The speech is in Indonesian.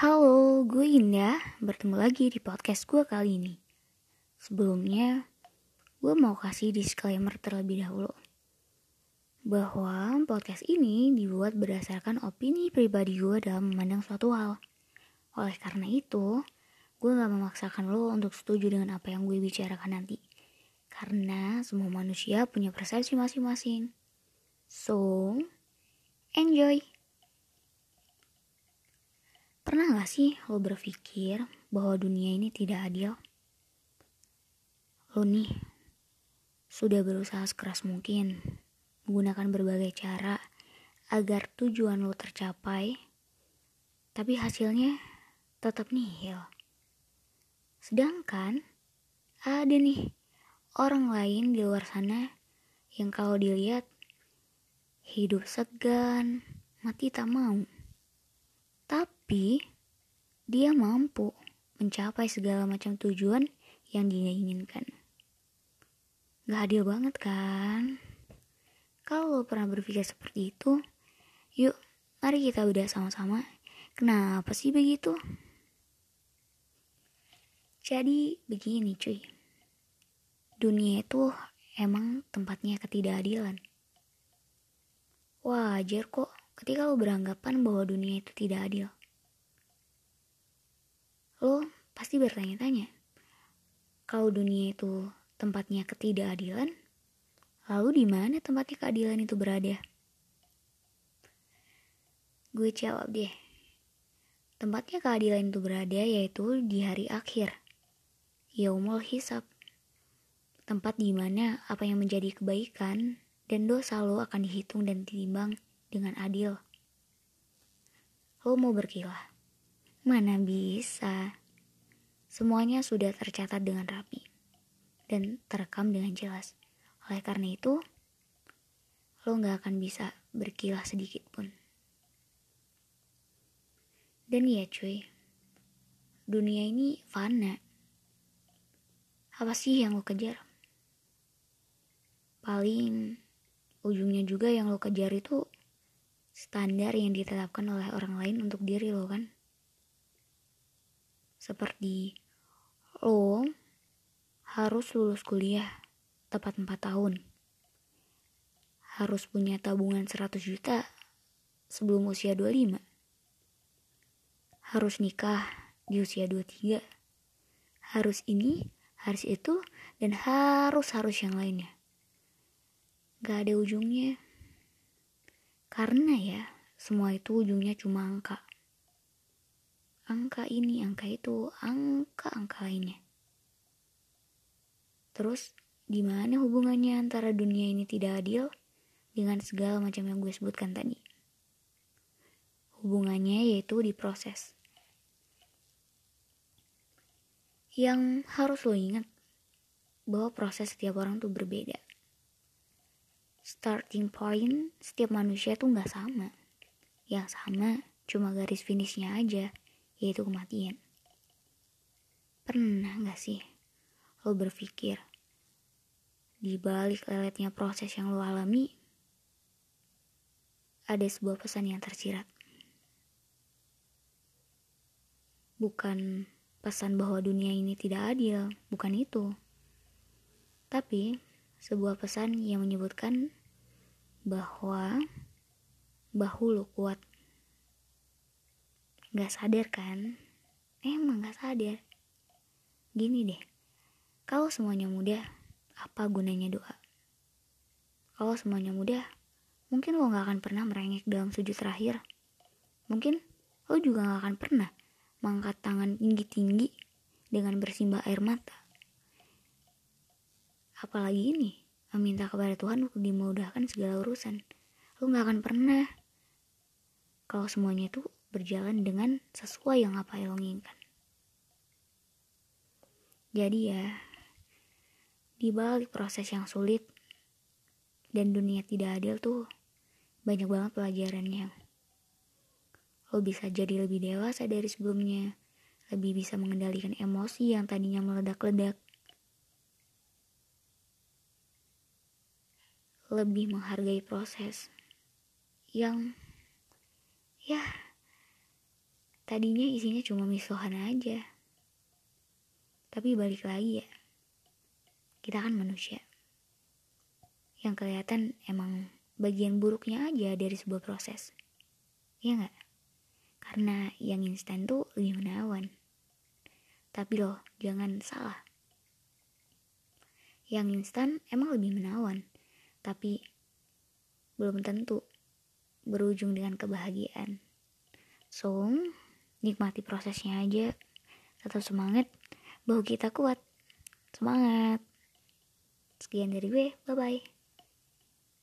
Halo, gue Indah, bertemu lagi di podcast gue kali ini. Sebelumnya, gue mau kasih disclaimer terlebih dahulu. Bahwa podcast ini dibuat berdasarkan opini pribadi gue dalam memandang suatu hal. Oleh karena itu, gue gak memaksakan lo untuk setuju dengan apa yang gue bicarakan nanti. Karena semua manusia punya persepsi masing-masing. So, enjoy! Pernah gak sih lo berpikir bahwa dunia ini tidak adil? Lo nih, sudah berusaha sekeras mungkin, menggunakan berbagai cara agar tujuan lo tercapai, tapi hasilnya tetap nihil. Sedangkan ada nih orang lain di luar sana yang kalau dilihat hidup segan, mati tak mau. Tapi dia mampu mencapai segala macam tujuan yang dia inginkan. Gak adil banget kan? Kalau lo pernah berpikir seperti itu, yuk mari kita udah sama-sama. Kenapa sih begitu? Jadi begini cuy. Dunia itu emang tempatnya ketidakadilan. Wajar kok ketika lo beranggapan bahwa dunia itu tidak adil. Lo pasti bertanya-tanya, kalau dunia itu tempatnya ketidakadilan, lalu di mana tempatnya keadilan itu berada? Gue jawab deh. Tempatnya keadilan itu berada yaitu di hari akhir. Yaumul Hisab. Tempat di mana apa yang menjadi kebaikan dan dosa lo akan dihitung dan ditimbang dengan adil. Lo mau berkilah? Mana bisa? Semuanya sudah tercatat dengan rapi dan terekam dengan jelas. Oleh karena itu, lo gak akan bisa berkilah sedikit pun. Dan ya cuy, dunia ini fana. Apa sih yang lo kejar? Paling ujungnya juga yang lo kejar itu standar yang ditetapkan oleh orang lain untuk diri lo kan seperti lo harus lulus kuliah tepat 4 tahun. Harus punya tabungan 100 juta sebelum usia 25 harus nikah di usia 23 harus ini harus itu dan harus harus yang lainnya. Gak ada ujungnya. Karena ya, semua itu ujungnya cuma angka. Angka ini, angka itu, angka-angka lainnya. Terus, gimana hubungannya antara dunia ini tidak adil dengan segala macam yang gue sebutkan tadi? Hubungannya yaitu di proses. Yang harus lo ingat bahwa proses setiap orang tuh berbeda starting point setiap manusia tuh nggak sama. Yang sama cuma garis finishnya aja, yaitu kematian. Pernah nggak sih lo berpikir di balik leletnya proses yang lo alami ada sebuah pesan yang tersirat. Bukan pesan bahwa dunia ini tidak adil, bukan itu. Tapi sebuah pesan yang menyebutkan bahwa bahu lo kuat. Gak sadar kan? Emang gak sadar. Gini deh, kalau semuanya mudah, apa gunanya doa? Kalau semuanya mudah, mungkin lo gak akan pernah merengek dalam sujud terakhir. Mungkin lo juga gak akan pernah mengangkat tangan tinggi-tinggi dengan bersimbah air mata. Apalagi ini, meminta kepada Tuhan untuk dimudahkan segala urusan. Lu gak akan pernah kalau semuanya itu berjalan dengan sesuai yang apa yang lo inginkan. Jadi ya, di balik proses yang sulit dan dunia tidak adil tuh banyak banget pelajarannya. Lo bisa jadi lebih dewasa dari sebelumnya, lebih bisa mengendalikan emosi yang tadinya meledak-ledak, lebih menghargai proses yang ya tadinya isinya cuma misuhan aja. Tapi balik lagi ya, kita kan manusia. Yang kelihatan emang bagian buruknya aja dari sebuah proses. Iya nggak? Karena yang instan tuh lebih menawan. Tapi loh, jangan salah. Yang instan emang lebih menawan, tapi belum tentu berujung dengan kebahagiaan. So, nikmati prosesnya aja. Tetap semangat, bahwa kita kuat. Semangat. Sekian dari gue, bye-bye.